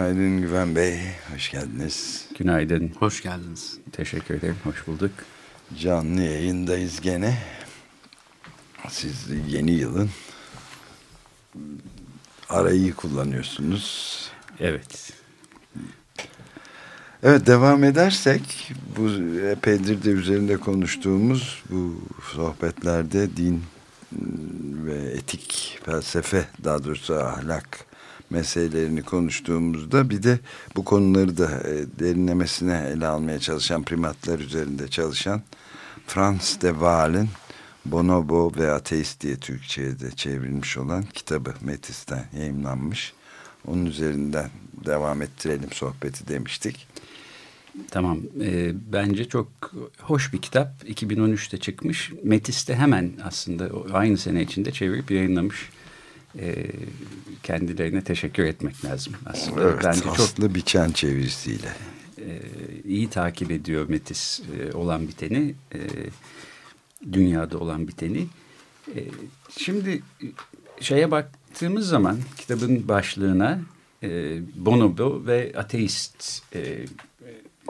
Günaydın Güven Bey, hoş geldiniz. Günaydın. Hoş geldiniz. Teşekkür ederim, hoş bulduk. Canlı yayındayız gene. Siz yeni yılın arayı kullanıyorsunuz. Evet. Evet devam edersek bu epeydir de üzerinde konuştuğumuz bu sohbetlerde din ve etik felsefe daha doğrusu ahlak meselelerini konuştuğumuzda bir de bu konuları da e, derinlemesine ele almaya çalışan primatlar üzerinde çalışan Franz de Waal'in Bonobo ve Ateist diye Türkçe'ye de çevrilmiş olan kitabı Metis'ten yayınlanmış. Onun üzerinden devam ettirelim sohbeti demiştik. Tamam. E, bence çok hoş bir kitap. 2013'te çıkmış. Metis'te hemen aslında aynı sene içinde çevirip yayınlamış. E, kendilerine teşekkür etmek lazım aslında. Evet, bence çok biçen çevirisiyle. E, iyi takip ediyor Metis e, olan biteni. E, dünyada olan biteni. E, şimdi şeye baktığımız zaman kitabın başlığına e, Bonobo ve ateist e,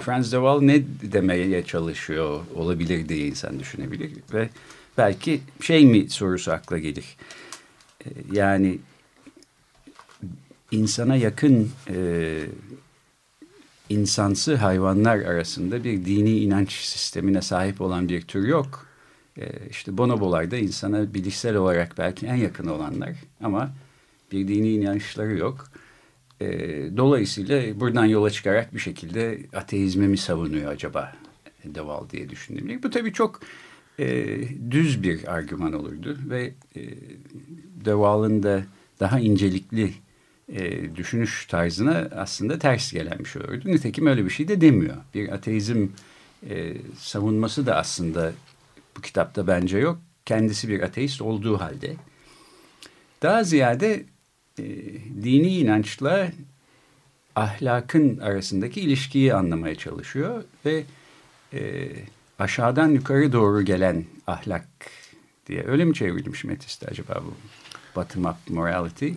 Franz de Waal ne demeye çalışıyor olabilir diye insan düşünebilir ve belki şey mi sorusu akla gelir. Yani insana yakın e, insansı hayvanlar arasında bir dini inanç sistemine sahip olan bir tür yok. E, işte bonobolar da insana bilişsel olarak belki en yakın olanlar ama bir dini inançları yok. E, dolayısıyla buradan yola çıkarak bir şekilde ateizmi mi savunuyor acaba Deval diye düşündüm. Bu tabii çok e, düz bir argüman olurdu ve e, Deval'ın da daha incelikli e, düşünüş tarzına aslında ters gelen bir şey olurdu. Nitekim öyle bir şey de demiyor. Bir ateizm e, savunması da aslında bu kitapta bence yok. Kendisi bir ateist olduğu halde. Daha ziyade e, dini inançla ahlakın arasındaki ilişkiyi anlamaya çalışıyor ve e, aşağıdan yukarı doğru gelen ahlak diye öyle mi çevrilmiş Metis'te acaba bu bottom up morality?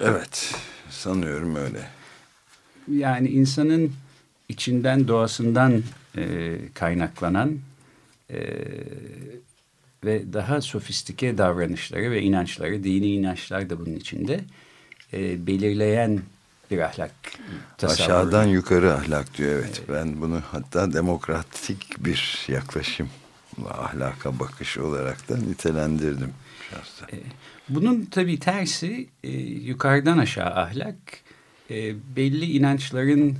Evet sanıyorum öyle. Yani insanın içinden doğasından e, kaynaklanan e, ve daha sofistike davranışları ve inançları, dini inançlar da bunun içinde e, belirleyen bir ahlak tasavvuru. Aşağıdan yukarı ahlak diyor evet. evet. Ben bunu hatta demokratik bir yaklaşım ahlaka bakış olarak da nitelendirdim şahsen. E, bunun tabii tersi e, yukarıdan aşağı ahlak e, belli inançların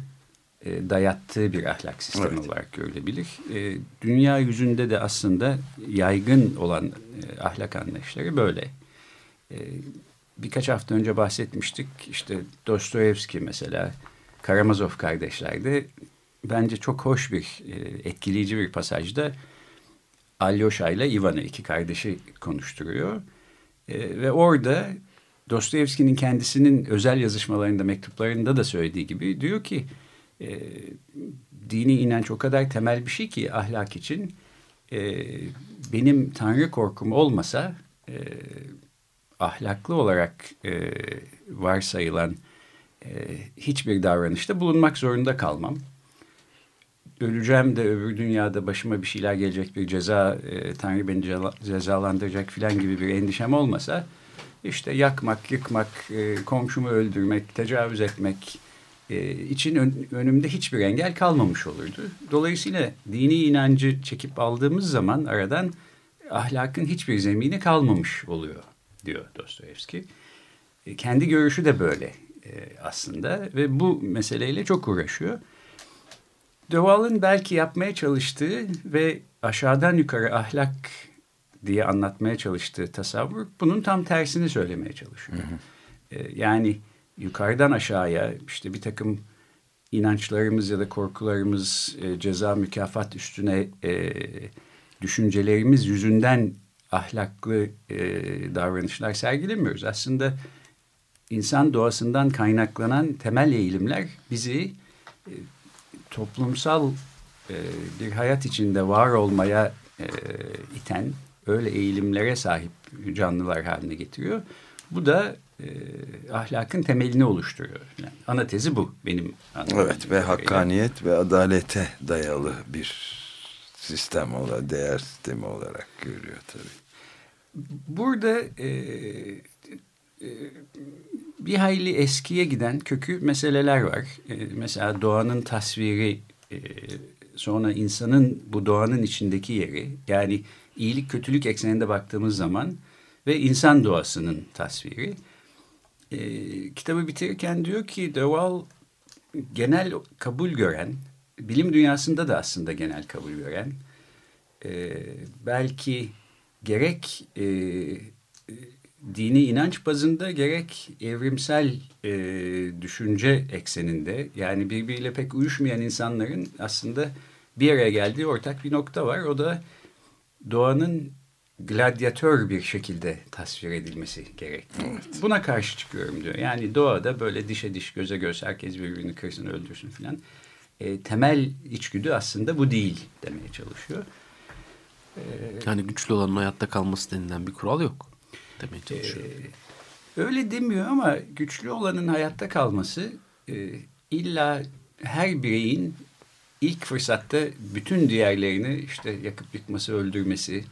e, dayattığı bir ahlak sistemi evet. olarak görülebilir. E, dünya yüzünde de aslında yaygın olan e, ahlak anlayışları böyle. E, birkaç hafta önce bahsetmiştik. İşte Dostoyevski mesela, Karamazov kardeşlerde bence çok hoş bir, e, etkileyici bir pasajda Alyosha ile Ivan'ı iki kardeşi konuşturuyor. E, ve orada Dostoyevski'nin kendisinin özel yazışmalarında, mektuplarında da söylediği gibi diyor ki e, dini inanç o kadar temel bir şey ki ahlak için e, benim tanrı korkum olmasa e, ahlaklı olarak e, varsayılan e, hiçbir davranışta bulunmak zorunda kalmam. Öleceğim de öbür dünyada başıma bir şeyler gelecek bir ceza, e, Tanrı beni cezalandıracak filan gibi bir endişem olmasa işte yakmak, yıkmak, e, komşumu öldürmek, tecavüz etmek e, için ön, önümde hiçbir engel kalmamış olurdu. Dolayısıyla dini inancı çekip aldığımız zaman aradan ahlakın hiçbir zemini kalmamış oluyor diyor Dostoyevski. E, kendi görüşü de böyle e, aslında ve bu meseleyle çok uğraşıyor. De belki yapmaya çalıştığı ve aşağıdan yukarı ahlak diye anlatmaya çalıştığı tasavvur bunun tam tersini söylemeye çalışıyor. Hı hı. E, yani yukarıdan aşağıya işte bir takım inançlarımız ya da korkularımız e, ceza mükafat üstüne e, düşüncelerimiz yüzünden ahlaklı e, davranışlar sergilemiyoruz. Aslında insan doğasından kaynaklanan temel eğilimler bizi e, toplumsal e, bir hayat içinde var olmaya e, iten öyle eğilimlere sahip canlılar haline getiriyor. Bu da e, ahlakın temelini oluşturuyor. Yani ana tezi bu benim anladığım. Evet ve hakkaniyet ve adalete dayalı bir sistem olarak, değer sistemi olarak görüyor tabii. Burada e, e, bir hayli eskiye giden kökü meseleler var. E, mesela doğanın tasviri, e, sonra insanın bu doğanın içindeki yeri, yani iyilik kötülük ekseninde baktığımız zaman ve insan doğasının tasviri. E, kitabı bitirirken diyor ki De genel kabul gören, bilim dünyasında da aslında genel kabul gören, e, belki gerek e, dini inanç bazında gerek evrimsel e, düşünce ekseninde yani birbiriyle pek uyuşmayan insanların aslında bir araya geldiği ortak bir nokta var. O da doğanın gladyatör bir şekilde tasvir edilmesi gerektiği. Evet. Buna karşı çıkıyorum diyor. Yani doğada böyle dişe diş, göze göz herkes birbirini kırsın, öldürsün filan. E, temel içgüdü aslında bu değil demeye çalışıyor. E, yani güçlü olanın hayatta kalması denilen bir kural yok demeye çalışıyor. E, öyle demiyor ama güçlü olanın hayatta kalması e, illa her bireyin ilk fırsatta bütün diğerlerini işte yakıp yıkması, öldürmesi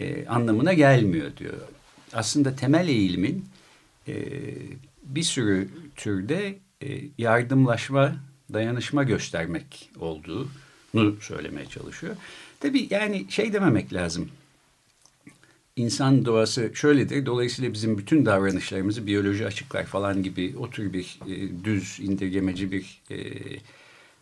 e, anlamına gelmiyor diyor. Aslında temel eğilimin e, bir sürü türde e, yardımlaşma, dayanışma göstermek olduğunu söylemeye çalışıyor. Tabii yani şey dememek lazım. İnsan doğası şöyledir. Dolayısıyla bizim bütün davranışlarımızı biyoloji açıklar falan gibi o tür bir e, düz indirgemeci bir e,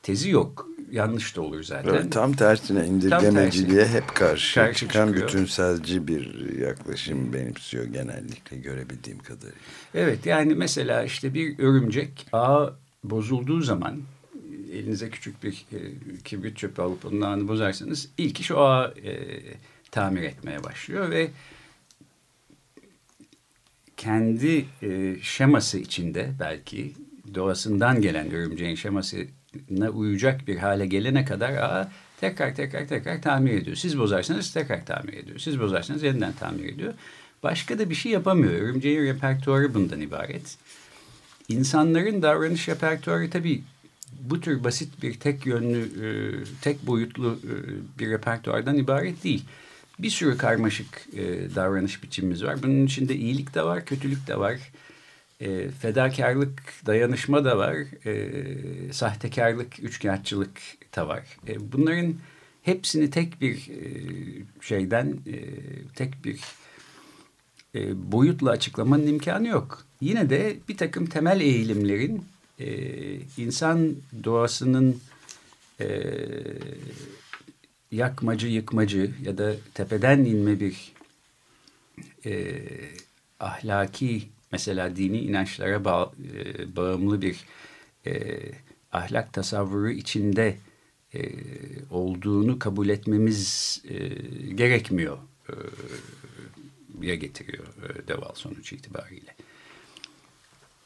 tezi yok. Yanlış da olur zaten. Evet, tam tersine indirgemeciliğe tam hep karşı, karşı çıkan çıkıyor. bütünselci bir yaklaşım benimsiyor genellikle görebildiğim kadarıyla. Evet yani mesela işte bir örümcek ağ bozulduğu zaman elinize küçük bir e, kibrit çöpü alıp onun ağını bozarsanız ilk iş o ağı e, tamir etmeye başlıyor ve kendi e, şeması içinde belki doğasından gelen örümceğin şeması uyacak bir hale gelene kadar ağa tekrar tekrar tekrar tamir ediyor. Siz bozarsanız tekrar tamir ediyor. Siz bozarsanız yeniden tamir ediyor. Başka da bir şey yapamıyor. Örümceğin repertuarı bundan ibaret. İnsanların davranış repertuarı tabii bu tür basit bir tek yönlü, e, tek boyutlu e, bir repertuardan ibaret değil. Bir sürü karmaşık e, davranış biçimimiz var. Bunun içinde iyilik de var, kötülük de var e, fedakarlık, dayanışma da var. E, sahtekarlık, üçkağıtçılık da var. E, bunların hepsini tek bir e, şeyden, e, tek bir e, boyutla açıklamanın imkanı yok. Yine de bir takım temel eğilimlerin e, insan doğasının e, yakmacı, yıkmacı ya da tepeden inme bir e, ahlaki mesela dini inançlara bağ, e, bağımlı bir e, ahlak tasavvuru içinde e, olduğunu kabul etmemiz e, gerekmiyor e, ya getiriyor e, Deval sonuç itibariyle.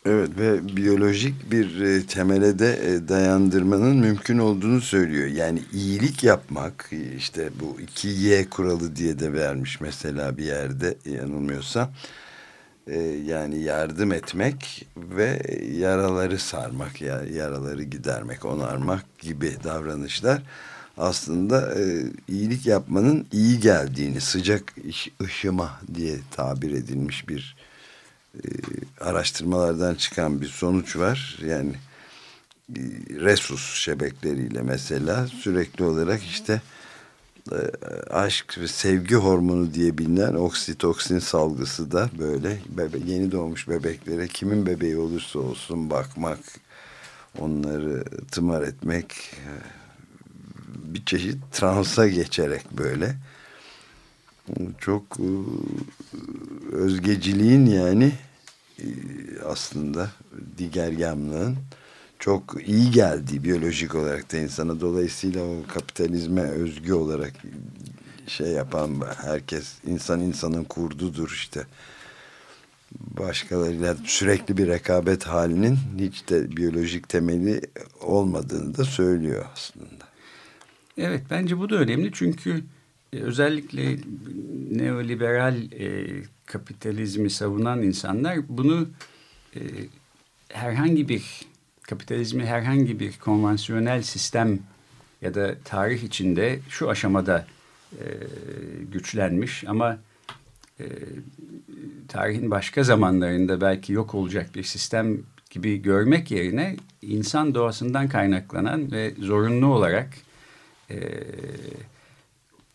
Evet ve biyolojik bir e, temele de e, dayandırmanın mümkün olduğunu söylüyor. Yani iyilik yapmak işte bu 2Y kuralı diye de vermiş mesela bir yerde yanılmıyorsam e, yani yardım etmek ve yaraları sarmak, yaraları gidermek, onarmak gibi davranışlar aslında e, iyilik yapmanın iyi geldiğini, sıcak ışıma diye tabir edilmiş bir e, araştırmalardan çıkan bir sonuç var. Yani e, resus şebekleriyle mesela sürekli olarak işte e, aşk ve sevgi hormonu diye bilinen oksitoksin salgısı da böyle bebe, yeni doğmuş bebeklere kimin bebeği olursa olsun bakmak, onları tımar etmek bir çeşit transa geçerek böyle çok e, özgeciliğin yani e, aslında digergamlığın çok iyi geldiği biyolojik olarak da insana dolayısıyla o kapitalizme özgü olarak şey yapan herkes insan insanın kurdudur işte başkalarıyla sürekli bir rekabet halinin hiç de biyolojik temeli olmadığını da söylüyor aslında. Evet bence bu da önemli çünkü özellikle neoliberal e, kapitalizmi savunan insanlar bunu e, herhangi bir kapitalizmi herhangi bir konvansiyonel sistem ya da tarih içinde şu aşamada e, güçlenmiş ama e, tarihin başka zamanlarında belki yok olacak bir sistem gibi görmek yerine insan doğasından kaynaklanan ve zorunlu olarak e,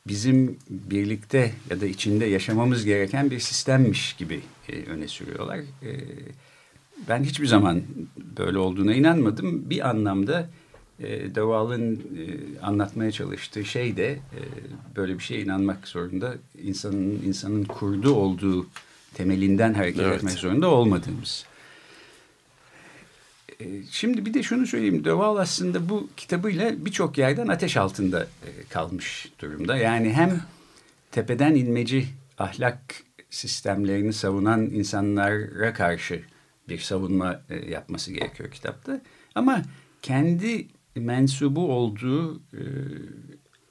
bizim birlikte ya da içinde yaşamamız gereken bir sistemmiş gibi e, öne sürüyorlar. E, ben hiçbir zaman böyle olduğuna inanmadım. Bir anlamda e, Deval'ın e, anlatmaya çalıştığı şey de e, böyle bir şeye inanmak zorunda. İnsanın insanın kurdu olduğu temelinden hareket evet. etmek zorunda olmadığımız. E, şimdi bir de şunu söyleyeyim. Deval aslında bu kitabıyla birçok yerden ateş altında e, kalmış durumda. Yani hem tepeden inmeci ahlak sistemlerini savunan insanlara karşı bir savunma e, yapması gerekiyor kitapta. Ama kendi mensubu olduğu e,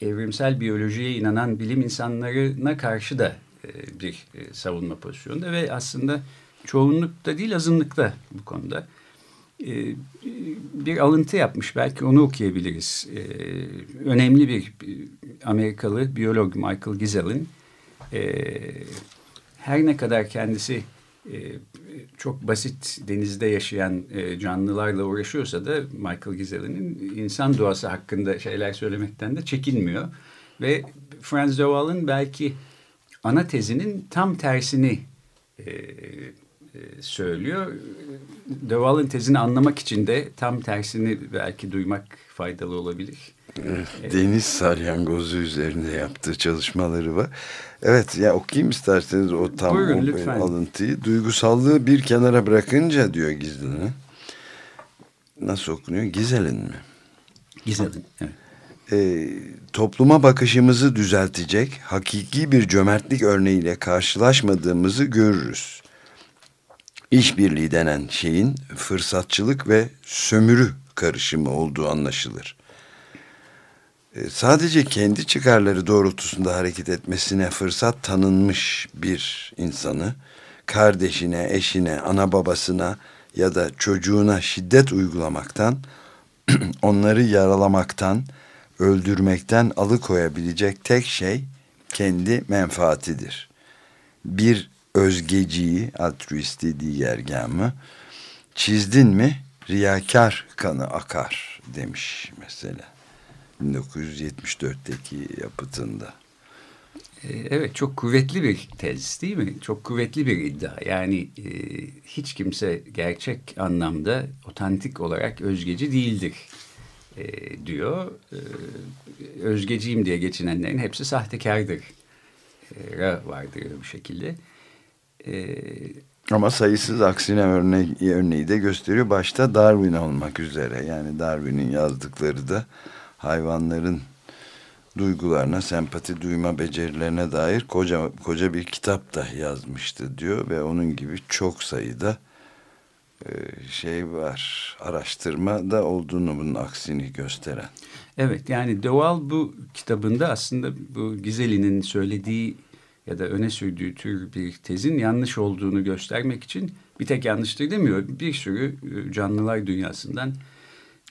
evrimsel biyolojiye inanan bilim insanlarına karşı da bir savunma pozisyonunda ve aslında çoğunlukta değil azınlıkta bu konuda. E, bir alıntı yapmış belki onu okuyabiliriz. E, önemli bir Amerikalı biyolog Michael Gisel'in e, her ne kadar kendisi çok basit denizde yaşayan canlılarla uğraşıyorsa da Michael Gisel'in insan doğası hakkında şeyler söylemekten de çekinmiyor. Ve Franz de belki ana tezinin tam tersini söylüyor. De Waal'ın tezini anlamak için de tam tersini belki duymak faydalı olabilir. Deniz salyangozu üzerinde yaptığı çalışmaları var. Evet ya okuyayım isterseniz o tam Buyurun, o lütfen. alıntıyı. Duygusallığı bir kenara bırakınca diyor Gizli'nin. Nasıl okunuyor? Gizel'in mi? Gizel'in evet. E, topluma bakışımızı düzeltecek hakiki bir cömertlik örneğiyle karşılaşmadığımızı görürüz. İşbirliği denen şeyin fırsatçılık ve sömürü karışımı olduğu anlaşılır. E, sadece kendi çıkarları doğrultusunda hareket etmesine fırsat tanınmış bir insanı kardeşine, eşine, ana babasına ya da çocuğuna şiddet uygulamaktan, onları yaralamaktan, öldürmekten alıkoyabilecek tek şey kendi menfaatidir. Bir özgeciyi, altruisti diğer gamı, çizdin mi riyakar kanı akar demiş mesela. 1974'teki yapıtında. Ee, evet çok kuvvetli bir tez değil mi? Çok kuvvetli bir iddia. Yani e, hiç kimse gerçek anlamda otantik olarak özgeci değildir e, diyor. E, özgeciyim diye geçinenlerin hepsi sahtekardır. E, vardır bir şekilde. E, Ama sayısız aksine örneği, örneği de gösteriyor. Başta Darwin olmak üzere. Yani Darwin'in yazdıkları da hayvanların duygularına, sempati duyma becerilerine dair koca koca bir kitap da yazmıştı diyor ve onun gibi çok sayıda e, şey var, araştırma da olduğunu bunun aksini gösteren. Evet yani Deval bu kitabında aslında bu Gizeli'nin söylediği ya da öne sürdüğü tür bir tezin yanlış olduğunu göstermek için bir tek yanlıştır demiyor. Bir sürü e, canlılar dünyasından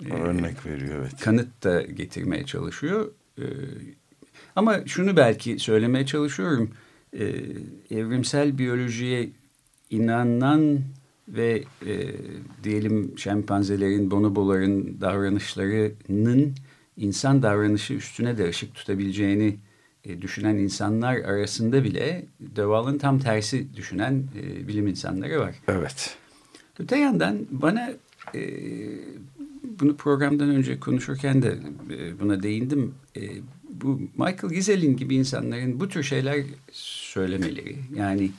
ee, örnek veriyor evet. Kanıt da getirmeye çalışıyor. Ee, ama şunu belki söylemeye çalışıyorum. Evrimsel biyolojiye inanan ve e, diyelim şempanzelerin, bonoboların davranışlarının insan davranışı üstüne de ışık tutabileceğini e, düşünen insanlar arasında bile Döval'ın tam tersi düşünen e, bilim insanları var. Evet. Öte yandan bana e, bunu programdan önce konuşurken de e, buna değindim. E, bu Michael Gisel'in gibi insanların bu tür şeyler söylemeleri yani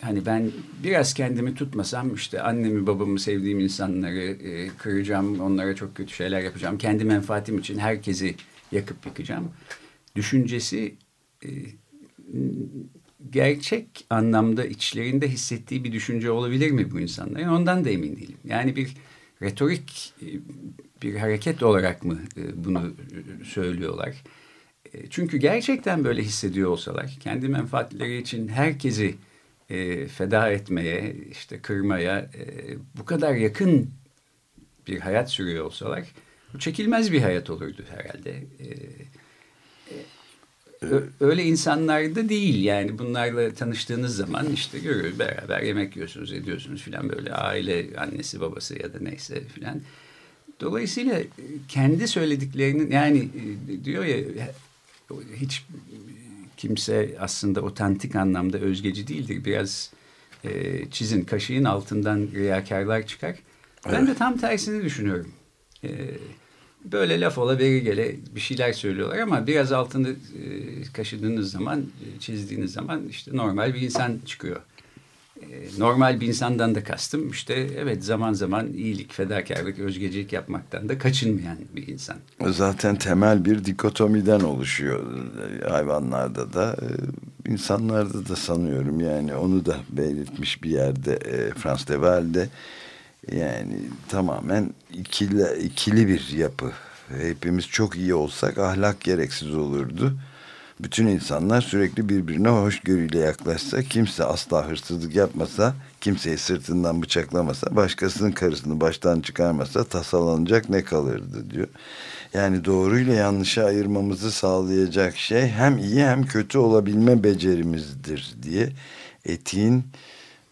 hani ben biraz kendimi tutmasam işte annemi babamı sevdiğim insanları e, kıracağım, onlara çok kötü şeyler yapacağım. Kendi menfaatim için herkesi yakıp yıkacağım. Düşüncesi e, gerçek anlamda içlerinde hissettiği bir düşünce olabilir mi bu insanların? Ondan da emin değilim. Yani bir retorik e, bir hareket olarak mı e, bunu söylüyorlar? Çünkü gerçekten böyle hissediyor olsalar, kendi menfaatleri için herkesi feda etmeye, işte kırmaya bu kadar yakın bir hayat sürüyor olsalar, bu çekilmez bir hayat olurdu herhalde öyle insanlar da değil yani bunlarla tanıştığınız zaman işte görüyor beraber yemek yiyorsunuz ediyorsunuz filan böyle aile annesi babası ya da neyse filan. Dolayısıyla kendi söylediklerinin yani e, diyor ya hiç kimse aslında otantik anlamda özgeci değildir. Biraz e, çizin kaşığın altından riyakarlar çıkar. Ben evet. de tam tersini düşünüyorum. E, böyle laf ola beri gele bir şeyler söylüyorlar ama biraz altını e, kaşıdığınız zaman, e, çizdiğiniz zaman işte normal bir insan çıkıyor. E, normal bir insandan da kastım işte evet zaman zaman iyilik, fedakarlık, özgecilik yapmaktan da kaçınmayan bir insan. Zaten temel bir dikotomiden oluşuyor hayvanlarda da, e, insanlarda da sanıyorum yani onu da belirtmiş bir yerde e, Frans de Waal'de yani tamamen ikili, ikili bir yapı. Hepimiz çok iyi olsak ahlak gereksiz olurdu. Bütün insanlar sürekli birbirine hoşgörüyle yaklaşsa, kimse asla hırsızlık yapmasa, kimseyi sırtından bıçaklamasa, başkasının karısını baştan çıkarmasa tasalanacak ne kalırdı diyor. Yani doğruyla yanlışı ayırmamızı sağlayacak şey hem iyi hem kötü olabilme becerimizdir diye etiğin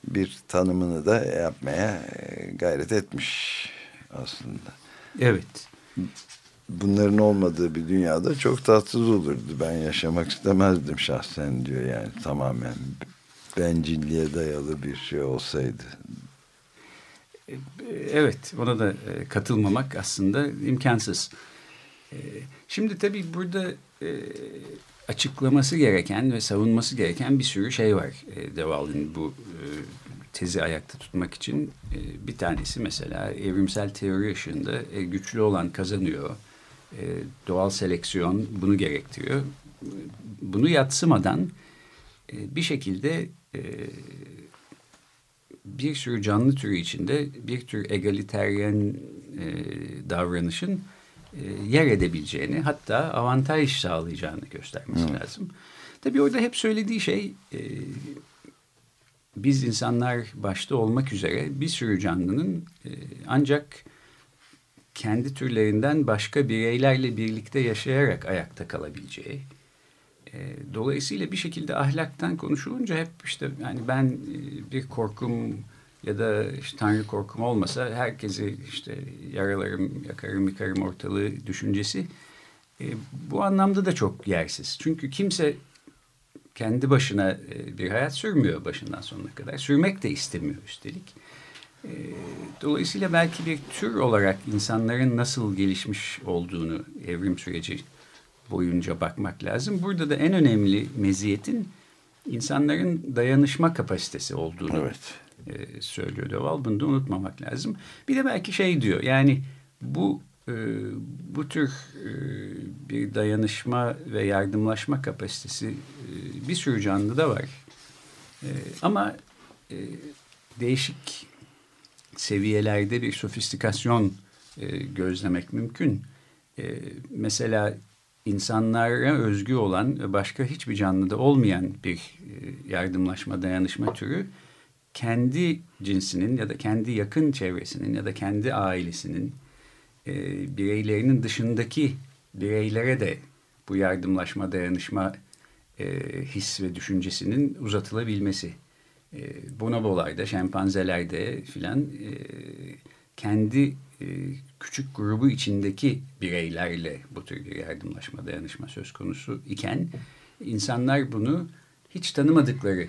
bir tanımını da yapmaya e, gayret etmiş aslında. Evet. Bunların olmadığı bir dünyada çok tatsız olurdu. Ben yaşamak istemezdim şahsen diyor yani tamamen bencilliğe dayalı bir şey olsaydı. E, evet ona da e, katılmamak aslında imkansız. Şimdi tabii burada açıklaması gereken ve savunması gereken bir sürü şey var e, Deval'in bu e, tezi ayakta tutmak için. E, bir tanesi mesela evrimsel teori ışığında e, güçlü olan kazanıyor. E, doğal seleksiyon bunu gerektiriyor. Bunu yatsımadan e, bir şekilde e, bir sürü canlı türü içinde bir tür egaliteryen e, davranışın yer edebileceğini hatta avantaj sağlayacağını göstermesi hmm. lazım. Tabii orada hep söylediği şey e, biz insanlar başta olmak üzere bir sürü canlının e, ancak kendi türlerinden başka bireylerle birlikte yaşayarak ayakta kalabileceği. dolayısıyla bir şekilde ahlaktan konuşulunca hep işte yani ben bir korkum ya da işte Tanrı korkum olmasa herkesi işte yaralarım, yakarım, yıkarım ortalığı düşüncesi e, bu anlamda da çok yersiz. Çünkü kimse kendi başına e, bir hayat sürmüyor başından sonuna kadar. Sürmek de istemiyor üstelik. E, dolayısıyla belki bir tür olarak insanların nasıl gelişmiş olduğunu evrim süreci boyunca bakmak lazım. Burada da en önemli meziyetin insanların dayanışma kapasitesi olduğunu evet e, söylüyor Döval. Bunu da unutmamak lazım. Bir de belki şey diyor yani bu e, bu tür e, bir dayanışma ve yardımlaşma kapasitesi e, bir sürü canlıda var. E, ama e, değişik seviyelerde bir sofistikasyon e, gözlemek mümkün. E, mesela insanlara özgü olan başka hiçbir canlıda olmayan bir e, yardımlaşma, dayanışma türü kendi cinsinin ya da kendi yakın çevresinin ya da kendi ailesinin e, bireylerinin dışındaki bireylere de bu yardımlaşma, dayanışma e, his ve düşüncesinin uzatılabilmesi. E, bonobolarda, şempanzelerde filan e, kendi e, küçük grubu içindeki bireylerle bu tür bir yardımlaşma, dayanışma söz konusu iken insanlar bunu hiç tanımadıkları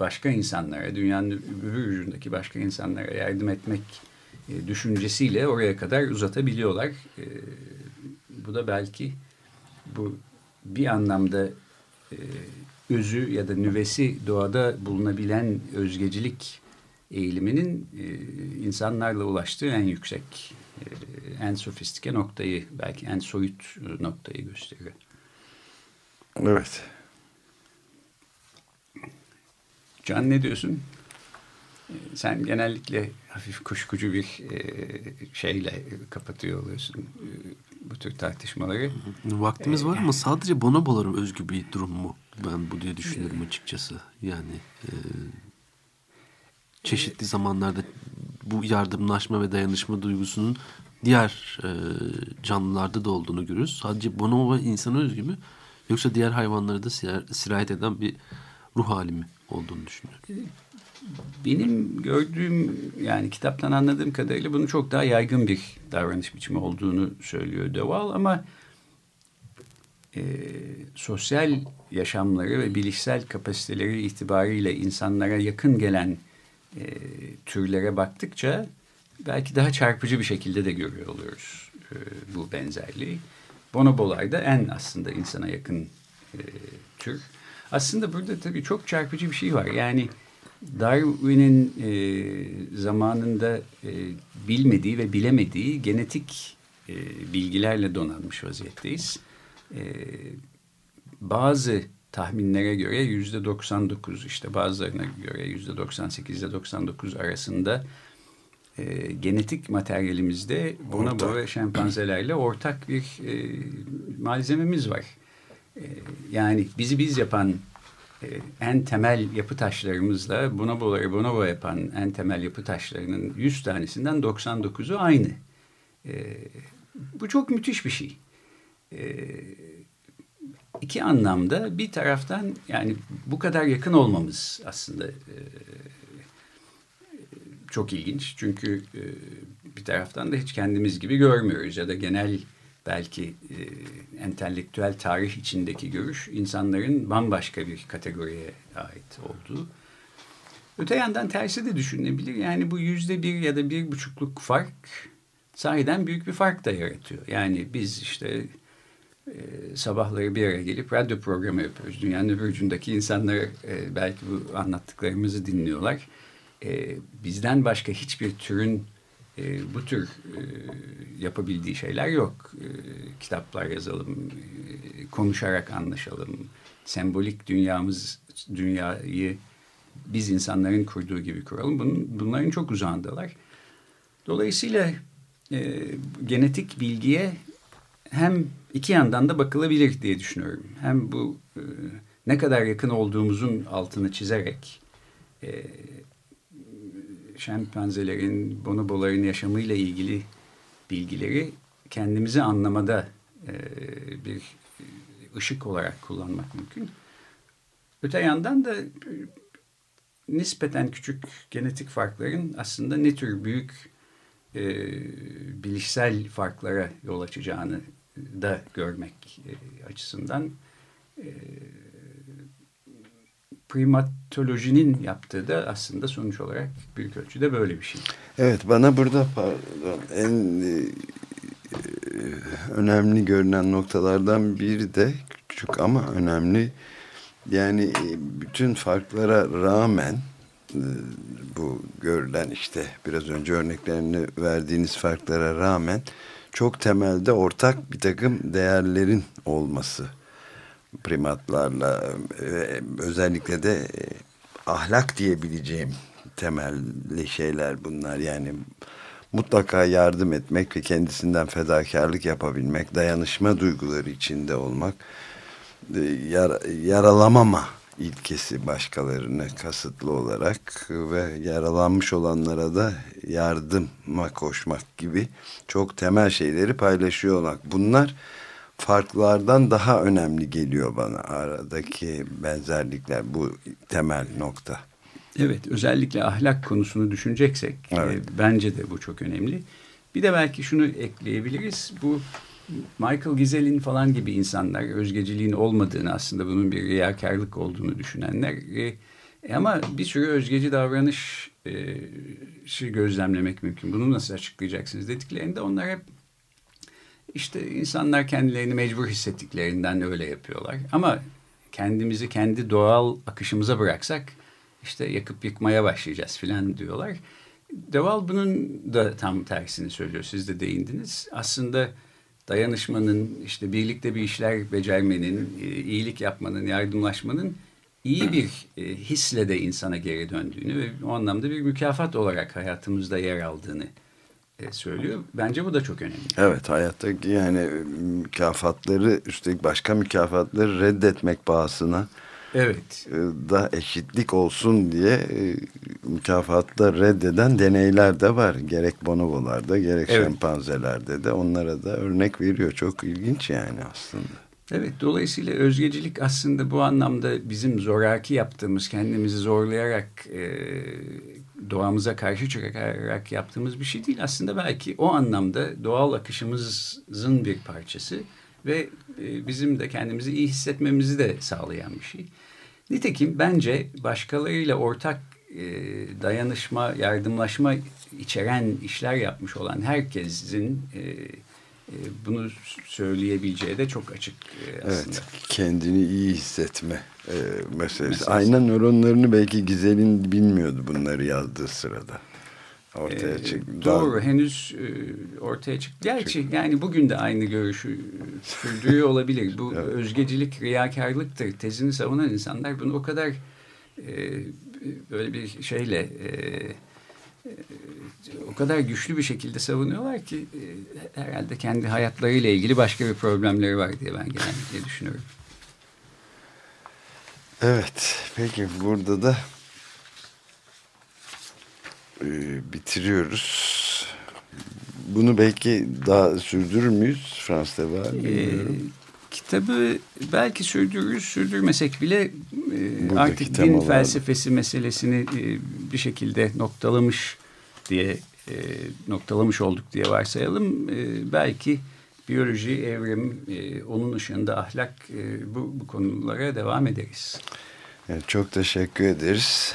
başka insanlara, dünyanın öbür ucundaki başka insanlara yardım etmek e, düşüncesiyle oraya kadar uzatabiliyorlar. E, bu da belki bu bir anlamda e, özü ya da nüvesi doğada bulunabilen özgecilik eğiliminin e, insanlarla ulaştığı en yüksek, e, en sofistike noktayı, belki en soyut noktayı gösteriyor. Evet. Can ne diyorsun? E, sen genellikle hafif kuşkucu bir e, şeyle kapatıyor oluyorsun e, bu tür tartışmaları. Vaktimiz var ama sadece bonobolara özgü bir durum mu? Ben bu diye düşünüyorum açıkçası. Yani e, çeşitli zamanlarda bu yardımlaşma ve dayanışma duygusunun diğer e, canlılarda da olduğunu görürüz. Sadece bonobo insana özgü mü? Yoksa diğer hayvanlara da sirayet eden bir ruh hali mi olduğunu düşünüyorum. Benim gördüğüm yani kitaptan anladığım kadarıyla bunun çok daha yaygın bir davranış biçimi olduğunu söylüyor Deval ama e, sosyal yaşamları ve bilişsel kapasiteleri itibariyle insanlara yakın gelen e, türlere baktıkça belki daha çarpıcı bir şekilde de görüyor oluyoruz e, bu benzerliği. Bonobolar da en aslında insana yakın e, tür. Aslında burada tabii çok çarpıcı bir şey var. Yani Darwin'in e, zamanında e, bilmediği ve bilemediği genetik e, bilgilerle donanmış vaziyetteyiz. E, bazı tahminlere göre yüzde 99 işte bazılarına göre yüzde 98 ile 99 arasında e, genetik materyalimizde bonobo ve şempanzelerle ortak bir e, malzememiz var. E, yani bizi biz yapan e, en temel yapı taşlarımızla bonoboları bonobo yapan en temel yapı taşlarının 100 tanesinden 99'u aynı. E, bu çok müthiş bir şey. E, iki anlamda bir taraftan yani bu kadar yakın olmamız aslında e, çok ilginç. Çünkü e, bir taraftan da hiç kendimiz gibi görmüyoruz ya da genel belki e, entelektüel tarih içindeki görüş insanların bambaşka bir kategoriye ait olduğu. Öte yandan tersi de düşünülebilir. Yani bu yüzde bir ya da bir buçukluk fark sahiden büyük bir fark da yaratıyor. Yani biz işte e, sabahları bir araya gelip radyo programı yapıyoruz. Dünyanın öbür ucundaki insanlar e, belki bu anlattıklarımızı dinliyorlar. E, bizden başka hiçbir türün e, bu tür e, yapabildiği şeyler yok. E, kitaplar yazalım, e, konuşarak anlaşalım. Sembolik dünyamız, dünyayı biz insanların kurduğu gibi kuralım. Bunun, bunların çok uzağındalar. Dolayısıyla e, genetik bilgiye hem iki yandan da bakılabilir diye düşünüyorum. Hem bu e, ne kadar yakın olduğumuzun altını çizerek e, şempanzelerin, bonoboların yaşamıyla ilgili bilgileri kendimizi anlamada e, bir ışık olarak kullanmak mümkün. Öte yandan da e, nispeten küçük genetik farkların aslında ne tür büyük e, bilişsel farklara yol açacağını da görmek e, açısından e, primatolojinin yaptığı da aslında sonuç olarak büyük ölçüde böyle bir şey. Evet bana burada pardon, en e, önemli görünen noktalardan biri de küçük ama önemli yani e, bütün farklara rağmen e, bu görülen işte biraz önce örneklerini verdiğiniz farklara rağmen çok temelde ortak bir takım değerlerin olması primatlarla e, özellikle de e, ahlak diyebileceğim temelli şeyler bunlar yani mutlaka yardım etmek ve kendisinden fedakarlık yapabilmek dayanışma duyguları içinde olmak e, yar, yaralamama ilkesi başkalarını kasıtlı olarak ve yaralanmış olanlara da yardıma koşmak gibi çok temel şeyleri paylaşıyor olmak. Bunlar farklardan daha önemli geliyor bana aradaki benzerlikler bu temel nokta. Evet özellikle ahlak konusunu düşüneceksek evet. e, bence de bu çok önemli. Bir de belki şunu ekleyebiliriz. Bu Michael Gisel'in falan gibi insanlar özgeciliğin olmadığını aslında bunun bir riyakarlık olduğunu düşünenler e, ama bir sürü özgeci davranış e, şey gözlemlemek mümkün. Bunu nasıl açıklayacaksınız dediklerinde onlar hep işte insanlar kendilerini mecbur hissettiklerinden öyle yapıyorlar. Ama kendimizi kendi doğal akışımıza bıraksak işte yakıp yıkmaya başlayacağız filan diyorlar. Deval bunun da tam tersini söylüyor. Siz de değindiniz. Aslında dayanışmanın, işte birlikte bir işler becermenin, e, iyilik yapmanın, yardımlaşmanın iyi bir e, hisle de insana geri döndüğünü ve o anlamda bir mükafat olarak hayatımızda yer aldığını söylüyor. Bence bu da çok önemli. Evet hayatta yani mükafatları üstelik başka mükafatları reddetmek pahasına Evet. E, da eşitlik olsun diye e, mükafatla reddeden deneyler de var. Gerek bonobolarda gerek evet. şempanzelerde de onlara da örnek veriyor. Çok ilginç yani aslında. Evet dolayısıyla özgecilik aslında bu anlamda bizim zoraki yaptığımız kendimizi zorlayarak e, doğamıza karşı çıkarak yaptığımız bir şey değil. Aslında belki o anlamda doğal akışımızın bir parçası ve e, bizim de kendimizi iyi hissetmemizi de sağlayan bir şey. Nitekim bence başkalarıyla ortak e, dayanışma, yardımlaşma içeren işler yapmış olan herkesin e, bunu söyleyebileceği de çok açık e, aslında. Evet, kendini iyi hissetme e, meselesi. meselesi. Ayna nöronlarını belki Gizel'in bilmiyordu bunları yazdığı sırada. Ortaya ee, çıktı. Doğru, Daha... henüz e, ortaya çıktı. Gerçi Çık. yani bugün de aynı görüşü sürdürüyor olabilir. Bu evet. özgecilik, riyakarlıktır. Tezini savunan insanlar bunu o kadar e, böyle bir şeyle... E, o kadar güçlü bir şekilde savunuyorlar ki e, herhalde kendi hayatlarıyla ilgili başka bir problemleri var diye ben genellikle düşünüyorum. Evet, peki burada da e, bitiriyoruz. Bunu belki daha sürdürür müyüz Fransa'da var bilmiyorum. E, kitabı belki sürdürürüz, sürdürmesek bile e, artık din felsefesi meselesini e, bir şekilde noktalamış diye e, noktalamış olduk diye varsayalım. E, belki biyoloji, evrim, e, onun ışığında ahlak e, bu, bu konulara devam ederiz. Evet, çok teşekkür ederiz.